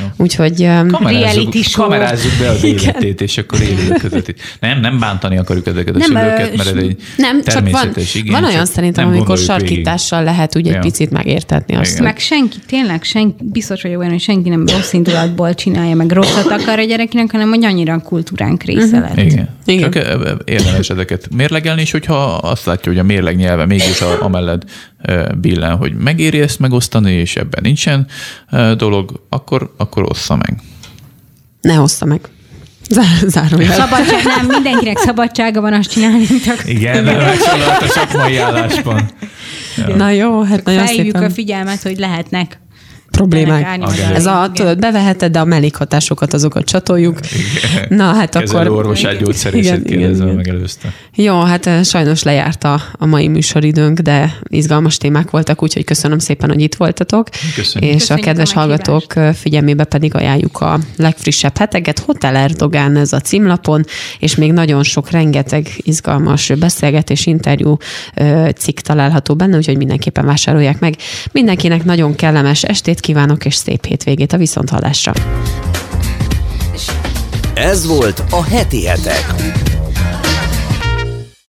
Jó. Úgyhogy kamerázzuk, kamerázzuk be az életét, és akkor élők között. Nem, nem bántani akarjuk ezeket a nem, szülőket, mert ez egy Nem, csak van, igény, van olyan szerintem, amikor sarkítással végig. lehet úgy egy ja. picit megértetni azt. Meg senki, tényleg senki, biztos vagyok olyan, hogy senki nem rossz indulatból csinálja, meg rosszat akar a gyerekinek, hanem hogy annyira a kultúránk része uh-huh. lett. Igen. Igen. Csak érdemes ezeket mérlegelni, és hogyha azt látja, hogy a mérleg nyelve mégis a, amellett billen, hogy megéri ezt megosztani, és ebben nincsen dolog, akkor, akkor ossza meg. Ne hozta meg. Zárójel. Szabadság, nem, mindenkinek szabadsága van azt csinálni, mint a... Igen, nem megszólalt a szakmai álláspont. Ja. Na jó, hát nagyon Feljük a figyelmet, hogy lehetnek problémák. Ez a, tudod, beveheted, de a mellékhatásokat azokat csatoljuk. Igen. Na, hát Kezelő akkor... orvosát gyógyszerészet kérdezve megelőzte. Jó, hát eh, sajnos lejárt a, a mai műsoridőnk, de izgalmas témák voltak, úgyhogy köszönöm szépen, hogy itt voltatok. Köszönjük. És Köszönjük a kedves a hallgatók eh, figyelmébe pedig ajánljuk a legfrissebb heteket. Hotel Erdogán ez a címlapon, és még nagyon sok, rengeteg izgalmas beszélgetés, interjú eh, cikk található benne, úgyhogy mindenképpen vásárolják meg. Mindenkinek nagyon kellemes estét kívánok, és szép hétvégét a Viszonthallásra. Ez volt a Heti Hetek.